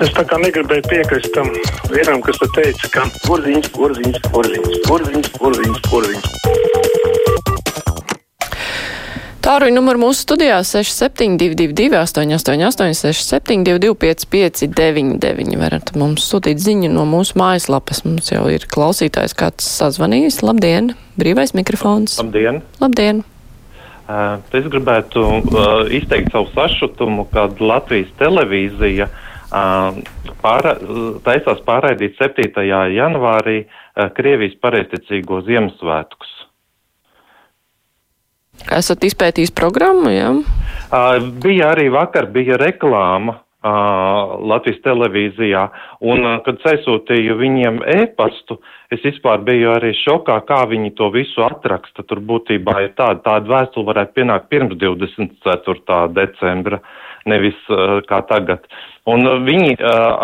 Es tā kā negribēju piekrist tam vienam, kas te teica, ka porziņš, porziņš, porziņš, porziņš, porziņš, porziņš. Tāruņa numuru mūsu studijā 6722, 888, 672, 559, varat mums sūtīt ziņu no mūsu mājaslapas. Mums jau ir klausītājs kāds sazvanījis. Labdien! Brīvais mikrofons! Labdien! Labdien! Uh, es gribētu uh, izteikt savu sašutumu, kad Latvijas televīzija uh, pāra, taisās pārraidīt 7. janvārī Krievijas pareizticīgo Ziemassvētkus. Esat izpētījis programmu, jā? Ja? Bija arī vakar, bija reklāma Latvijas televīzijā, un kad aizsūtīju viņiem e-pastu, es vispār biju arī šokā, kā viņi to visu atraksta. Tur būtībā ir tāda, tāda vēstule varētu pienākt pirms 24. decembra, nevis kā tagad. Un viņi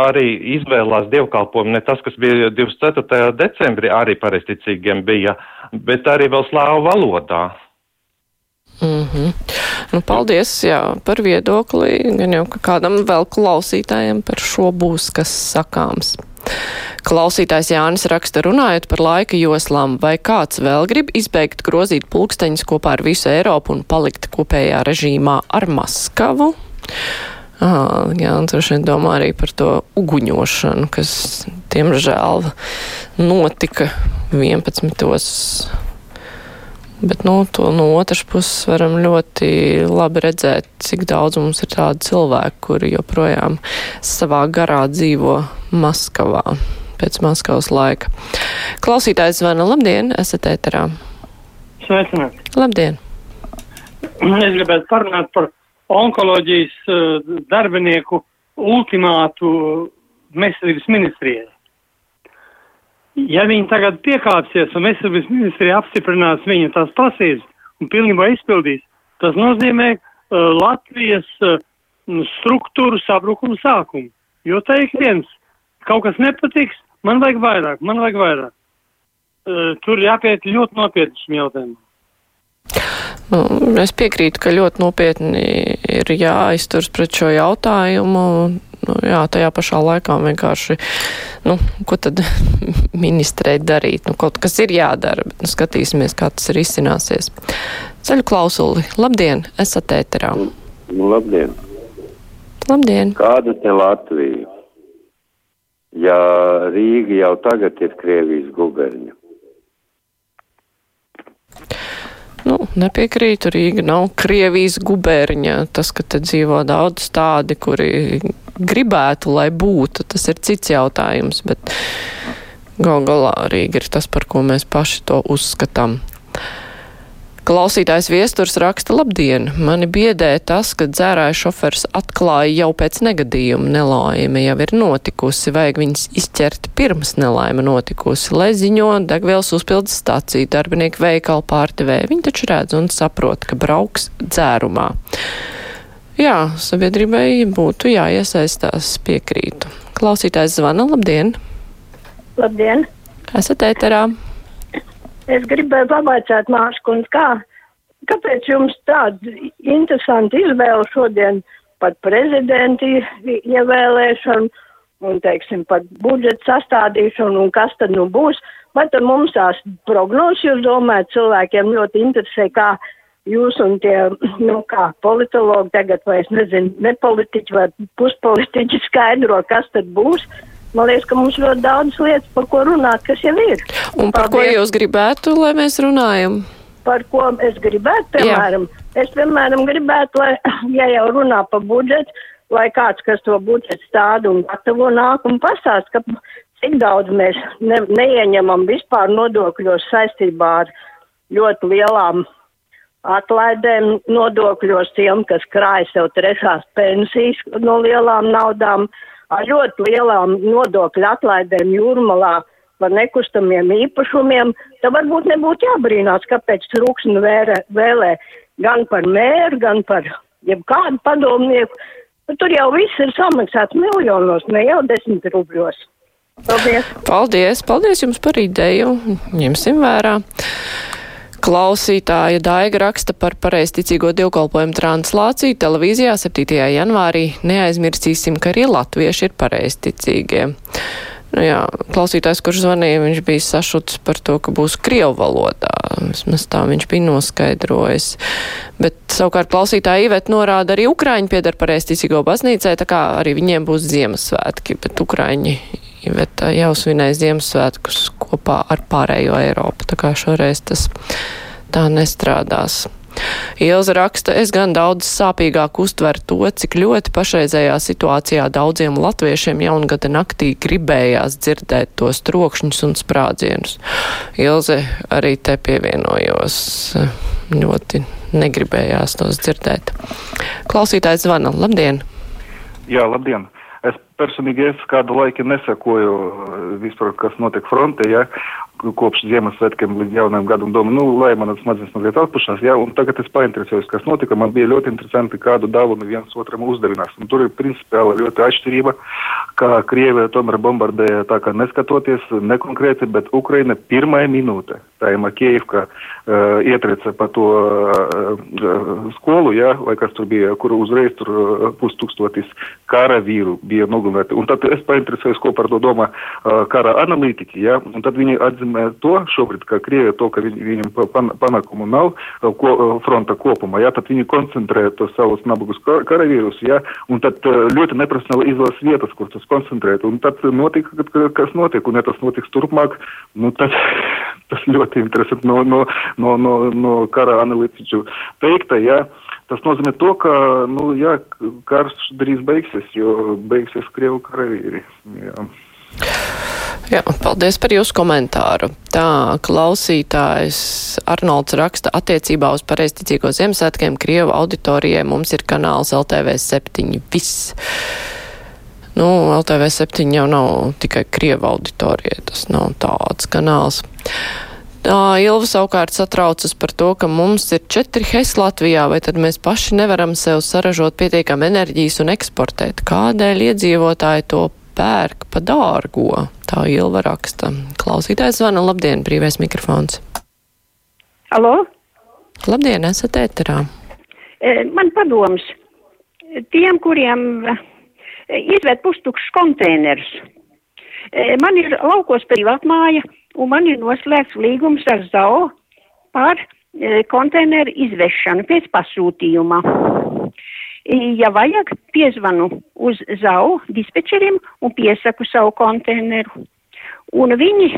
arī izvēlās dievkalpojumu, ne tas, kas bija 24. decembrī, arī pareizticīgiem bija, bet arī vēl slāvu valodā. Mm -hmm. nu, paldies jā, par viedokli. Gan jau ka kādam vēl klausītājiem par šo būs kas sakāms. Klausītājs Jānis raksta runājot par laika joslām, vai kāds vēl grib izbeigt grozīt pulksteņus kopā ar visu Eiropu un palikt kopējā režīmā ar Maskavu? Ah, jā, un droši vien domā arī par to uguņošanu, kas, diemžēl, notika 11. Bet nu, to no otras puses varam ļoti labi redzēt, cik daudz mums ir tādu cilvēku, kuri joprojām savā garā dzīvo Maskavā pēc Maskavas laika. Klausītājs zvana, labdien, esat ēterā. Sveicināti. Labdien. Es gribētu parunāt par onkoloģijas darbinieku ultimātu veselības ministrijai. Ja viņi tagad piekāpsies un veselības ministrija apstiprinās viņu tās prasības un pilnībā izpildīs, tas nozīmē uh, Latvijas uh, struktūru sabrukumu sākumu. Jo teikt viens, kaut kas nepatiks, man vajag vairāk, man vajag vairāk. Uh, tur jāpiet ļoti nopietni šim jautājumam. Nu, es piekrītu, ka ļoti nopietni ir jāizturas pret šo jautājumu nu, jā, tajā pašā laikā vienkārši, nu, ko tad ministrei darīt? Nu, kaut kas ir jādara, bet nu, skatīsimies, kā tas ir izcināsies. Ceļu klausuli, labdien, esat ēterā. Nu, labdien. Labdien. Kāda te Latvija? Ja Rīga jau tagad ir Krievijas guberņa. Nu, nepiekrītu, Rīga nav Krievijas gubērņa. Tas, ka te dzīvo daudz tādi, kuri gribētu, lai būtu, tas ir cits jautājums, bet gal galā Rīga ir tas, par ko mēs paši to uzskatām. Klausītājs viesturs raksta labdien. Mani biedē tas, ka dzērāja šofers atklāja jau pēc negadījuma nelaime jau ir notikusi, vajag viņus izķert pirms nelaime notikusi, lai ziņo degvielas uzpildes stāciju darbinieku veikalu pārdevēju. Viņi taču redz un saprot, ka brauks dzērumā. Jā, sabiedrībai būtu jāiesaistās piekrītu. Klausītājs zvana, labdien! Labdien! Esat ēterā! Es gribēju pavaicāt Mārskundz, kā, kāpēc jums tāda interesanta izvēle šodien par prezidenti ievēlēšanu un, teiksim, par budžeta sastādīšanu un kas tad nu būs? Vai tad mums tās prognozes, jūs domājat, cilvēkiem ļoti interesē, kā jūs un tie, nu, kā politologi tagad, vai es nezinu, nepolitiķi vai puspolitiķi skaidro, kas tad būs? Man liekas, ka mums ļoti daudz lietas, par ko runāt, kas jau ir. Un par Paldies. ko jūs gribētu, lai mēs runājam? Par ko es gribētu, piemēram, Jā. es, piemēram, gribētu, lai, ja jau runā par budžetu, lai kāds, kas to budžetu stāda un gatavo nāk un pasāst, ka cik daudz mēs ne, neieņemam vispār nodokļos saistībā ar ļoti lielām atlaidēm nodokļos tiem, kas krāj sev trešās pensijas no lielām naudām. Ar ļoti lielām nodokļu atlaidēm jūrmalā par nekustamiem īpašumiem, tad varbūt nebūtu jābrīnās, kāpēc trūksni vēlē, gan par mēru, gan par jebkādu padomnieku. Bet tur jau viss ir samaksāts miljonos, ne jau desmit rubļos. Paldies! Paldies! Paldies jums par ideju! Ņemsim vērā! Klausītāja Daiga raksta par pareizticīgo dievkalpojumu translāciju televīzijā 7. janvārī. Neaizmirsīsim, ka arī latvieši ir pareizticīgie. Nu jā, klausītājs, kurš zvanīja, viņš bija sašuts par to, ka būs Krievu valodā. Vismaz tā viņš bija noskaidrojis. Bet savukārt klausītāja Ivet norāda, arī Ukraiņi piedar pareizticīgo baznīcai, tā kā arī viņiem būs Ziemassvētki, bet Ukraiņi Iveta jau svinēja Ziemassvētkus kopā ar pārējo Eiropu, tā kā šoreiz tas tā nestrādās. Ilza raksta, es gan daudz sāpīgāk uztveru to, cik ļoti pašreizējā situācijā daudziem latviešiem jaungada naktī gribējās dzirdēt tos trokšņus un sprādzienus. Ilze arī te pievienojos. Ļoti negribējās tos dzirdēt. Klausītājs zvana. Labdien! Jā, labdien! Es personīgi es kādu laiku nesakoju vispār, kas notiek frontē, ja, kopš Ziemassvētkiem līdz jaunajam gadam domāju, nu, lai manas smadzenes mazliet atpušās, jā, un tagad es painteresējos, kas notika, man bija ļoti interesanti, kādu dāvanu viens otram uzdevinās, un tur ir principiāli ļoti atšķirība, kā Krievija tomēr bombardēja tā kā neskatoties nekonkrēti, bet Ukraina pirmā minūte, tā ir Makievka, uh, ietrica pa to uh, skolu, jā, vai kas tur bija, kur uzreiz tur uh, pustūkstotis kara vīru bija nogalināti, un tad es painteresējos, ko par to domā uh, kara analītiķi, jā, un tad viņi atzīmē nozīmē to šobrīd, ka Krievija to, ka viņ, viņam pan, panākumu nav ko, fronta kopumā, jā, tad viņi koncentrē to savus nabagus karavīrus, jā, un tad ļoti neprofesionāli izvēlas vietas, kur tas koncentrēt, un tad notika, kas notiek, un ja tas notiks turpmāk, nu tad tas ļoti interesanti no, no, no, no, no kara analītiķu teikta, jā. Tas nozīmē to, ka, nu, jā, karš drīz beigsies, jo beigsies Krievu karavīri. Jā. Jā, paldies par jūsu komentāru. Tā klausītājs Arnolds raksta attiecībā uz pareizticīgo Ziemassvētkiem Krievu auditorijai mums ir kanāls LTV 7 viss. Nu, LTV 7 jau nav tikai Krievu auditorijai, tas nav tāds kanāls. Ilva savukārt satraucas par to, ka mums ir četri HES Latvijā, vai tad mēs paši nevaram sev saražot pietiekam enerģijas un eksportēt. Kādēļ iedzīvotāji to pērk pa dārgo. Tā Ilva raksta. Klausītājs zvana, labdien, brīvais mikrofons. Alo? Labdien, esat ēterā. E, man padoms, tiem, kuriem e, izvērt pustukšus konteinerus. E, man ir laukos privātmāja, un man ir noslēgts līgums ar ZAO par konteineru izvešanu pēc pasūtījuma ja vajag, piezvanu uz ZAU dispečerim un piesaku savu konteineru. Un viņi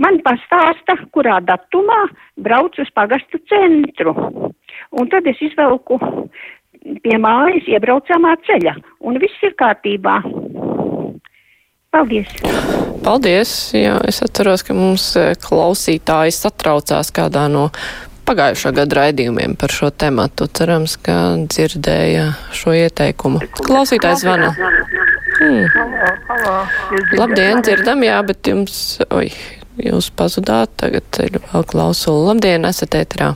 man pastāsta, kurā datumā brauc uz pagastu centru. Un tad es izvelku pie mājas iebraucamā ceļa, un viss ir kārtībā. Paldies! Paldies! Jā, es atceros, ka mums eh, klausītāji satraucās kādā no pagājušā gada raidījumiem par šo tematu. Cerams, ka dzirdēja šo ieteikumu. Klausītājs zvana. Hmm. Labdien, dzirdam, jā, bet jums, oi, jūs pazudāt, tagad ir vēl klausula. Labdien, esat ētrā.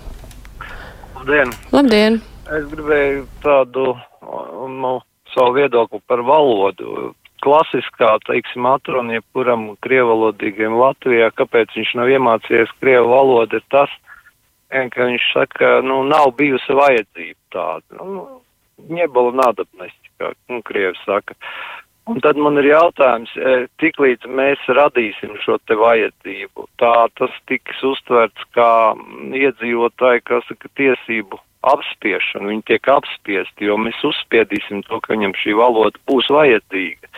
Labdien. Labdien. Es gribēju tādu, nu, savu viedokli par valodu klasiskā, teiksim, atruna jebkuram krievalodīgiem Latvijā, kāpēc viņš nav iemācījies krievu valodu, ir tas, ka viņš saka, nu, nav bijusi vajadzība tāda. Nu, nu Ņebola nadabnesti, kā nu, Krievi saka. Un tad man ir jautājums, e, tik līdz mēs radīsim šo te vajadzību, tā tas tiks uztverts kā iedzīvotāji, kas saka, tiesību apspiešana, viņi tiek apspiesti, jo mēs uzspiedīsim to, ka viņam šī valoda būs vajadzīga.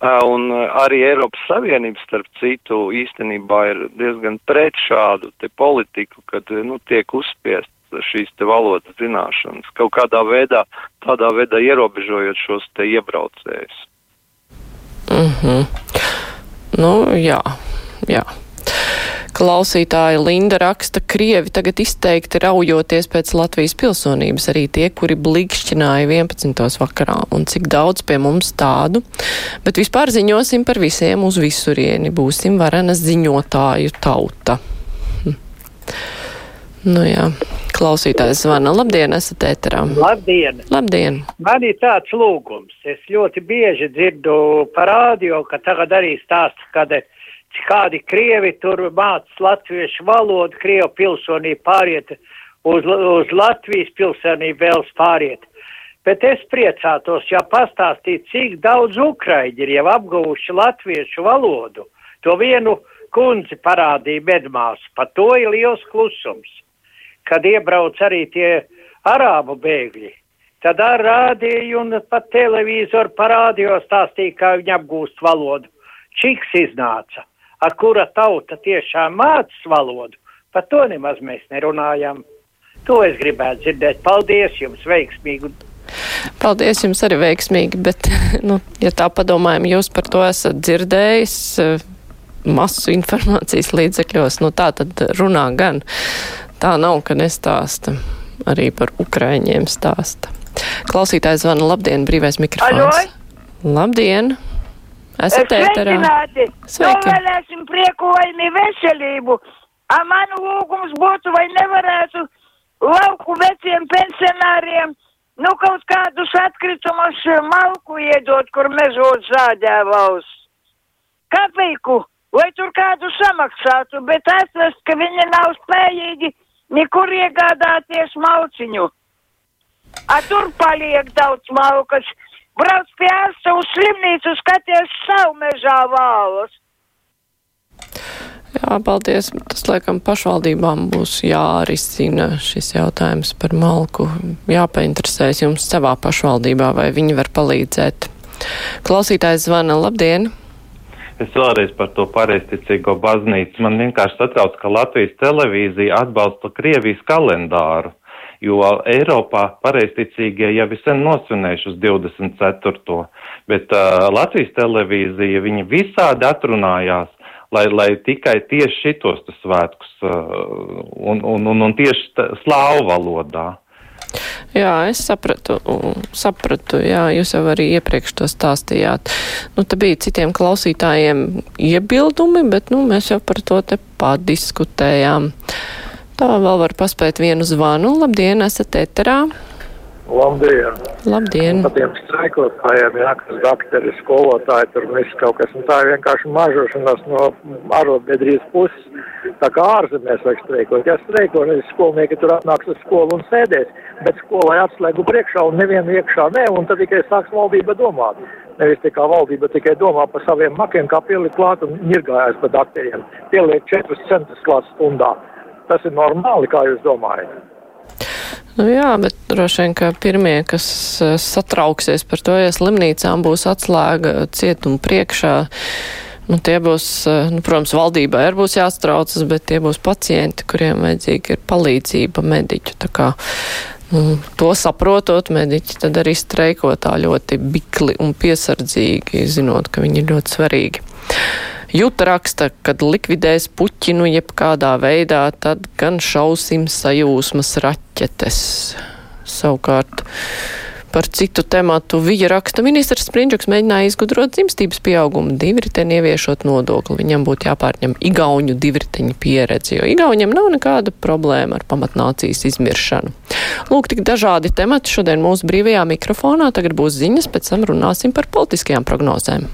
Un arī Eiropas Savienība, starp citu, īstenībā ir diezgan pret šādu te politiku, kad, nu, tiek uzspiest šīs te valodas zināšanas, kaut kādā veidā, tādā veidā ierobežojot šos te iebraucējus. Mhm. Mm nu, jā, jā. Klausītāja Linda raksta, Krievi tagad izteikti raujoties pēc Latvijas pilsonības, arī tie, kuri blikšķināja 11. vakarā, un cik daudz pie mums tādu, bet vispār ziņosim par visiem uz visurieni, būsim varenas ziņotāju tauta. Hm. Nu jā, klausītājs zvana. Labdien, esat ēterā. Labdien. Labdien. Man ir tāds lūgums. Es ļoti bieži dzirdu par rādio, ka tagad arī stāsta, kad kādi krievi tur māca latviešu valodu, krievu pilsonību pāriet uz, uz Latvijas pilsonību vēl pāriet. Bet es priecātos, ja pastāstītu, cik daudz ukraiņi ir jau apguvuši latviešu valodu. To vienu kundzi parādīja medmās, par to ir liels klusums. Kad iebrauc arī tie arābu bēgļi, tad ar rādīju un pat televizoru parādījos stāstīja, kā viņi apgūst valodu. Čiks iznāca, ar kura tauta tiešām mācas valodu, par to nemaz mēs nerunājam. To es gribētu dzirdēt. Paldies jums, veiksmīgu Paldies jums arī veiksmīgi, bet, nu, ja tā padomājam, jūs par to esat dzirdējis eh, masu informācijas līdzekļos, nu tā tad runā gan. Tā nav, ka nestāsta. Arī par Ukraiņiem stāsta. Klausītājs zvana labdien, brīvais mikrofons. Alo? Labdien! Esat ēterā. Sveiki! Novēlēsim priekojumu veselību. A manu lūgums būtu, vai nevarētu lauku veciem pensionāriem nu kaut kādus atkritumus malku iedot, kur mežot zāģēvaus. Kapeiku, vai tur kādu samaksātu, bet atrast, ka viņi nav spējīgi nekur iegādāties malciņu. A tur paliek daudz malkas. Brauc pie ārsta uz slimnīcu, skaties savu mežā vālas. Jā, paldies. Tas, laikam, pašvaldībām būs jārisina šis jautājums par malku. Jāpainteresēs jums savā pašvaldībā, vai viņi var palīdzēt. Klausītājs zvana, labdien! Es vēlreiz par to pareizticīgo baznīcu. Man vienkārši satrauc, ka Latvijas televīzija atbalsta Krievijas kalendāru, jo Eiropā pareizticīgie jau sen nosvinējuši uz 24. Bet uh, Latvijas televīzija, viņi visādi atrunājās lai, lai tikai tieši šitos svētkus uh, un, un, un, un tieši slāvu valodā. Jā, es sapratu, sapratu, jā, jūs jau arī iepriekš to stāstījāt. Nu, te bija citiem klausītājiem iebildumi, bet, nu, mēs jau par to te padiskutējām. Tā vēl var paspēt vienu zvanu. Labdien, esat eterā! Labdien! Labdien! Par tiem streikotājiem, jā, kas dakteri, skolotāji, tur viss kaut kas, un tā ir vienkārši mažošanās no arotbiedrības puses. Tā kā ārzemēs vajag streikot. Ja streiko, nevis skolnieki tur atnāks uz skolu un sēdēs, bet skolai atslēgu priekšā un nevienu iekšā nē, un tad tikai sāks valdība domāt. Nevis tikai valdība tikai domā par saviem makiem, kā pielikt klāt un ņirgājās par dakteriem. Pieliek 4 centus klāt stundā. Tas ir normāli, kā jūs domājat? Nu jā, bet droši vien, ka pirmie, kas eh, satrauksies par to, ja slimnīcām būs atslēga cietuma priekšā, nu tie būs, eh, nu, protams, valdībai arī būs jāstraucas, bet tie būs pacienti, kuriem vajadzīga ir palīdzība mediķu. Tā kā, nu, to saprotot, mediķi tad arī streiko tā ļoti bikli un piesardzīgi, zinot, ka viņi ir ļoti svarīgi. Juta raksta, kad likvidēs Puķinu jebkādā veidā, tad gan šausim sajūsmas raķetes. Savukārt. Par citu tematu viņa raksta ministrs Sprindžuks mēģināja izgudrot dzimstības pieaugumu divriteni ieviešot nodokli. Viņam būtu jāpārņem igauņu divriteņu pieredzi, jo igauņiem nav nekāda problēma ar pamatnācijas izmiršanu. Lūk, tik dažādi temati šodien mūsu brīvajā mikrofonā. Tagad būs ziņas, pēc tam runāsim par politiskajām prognozēm.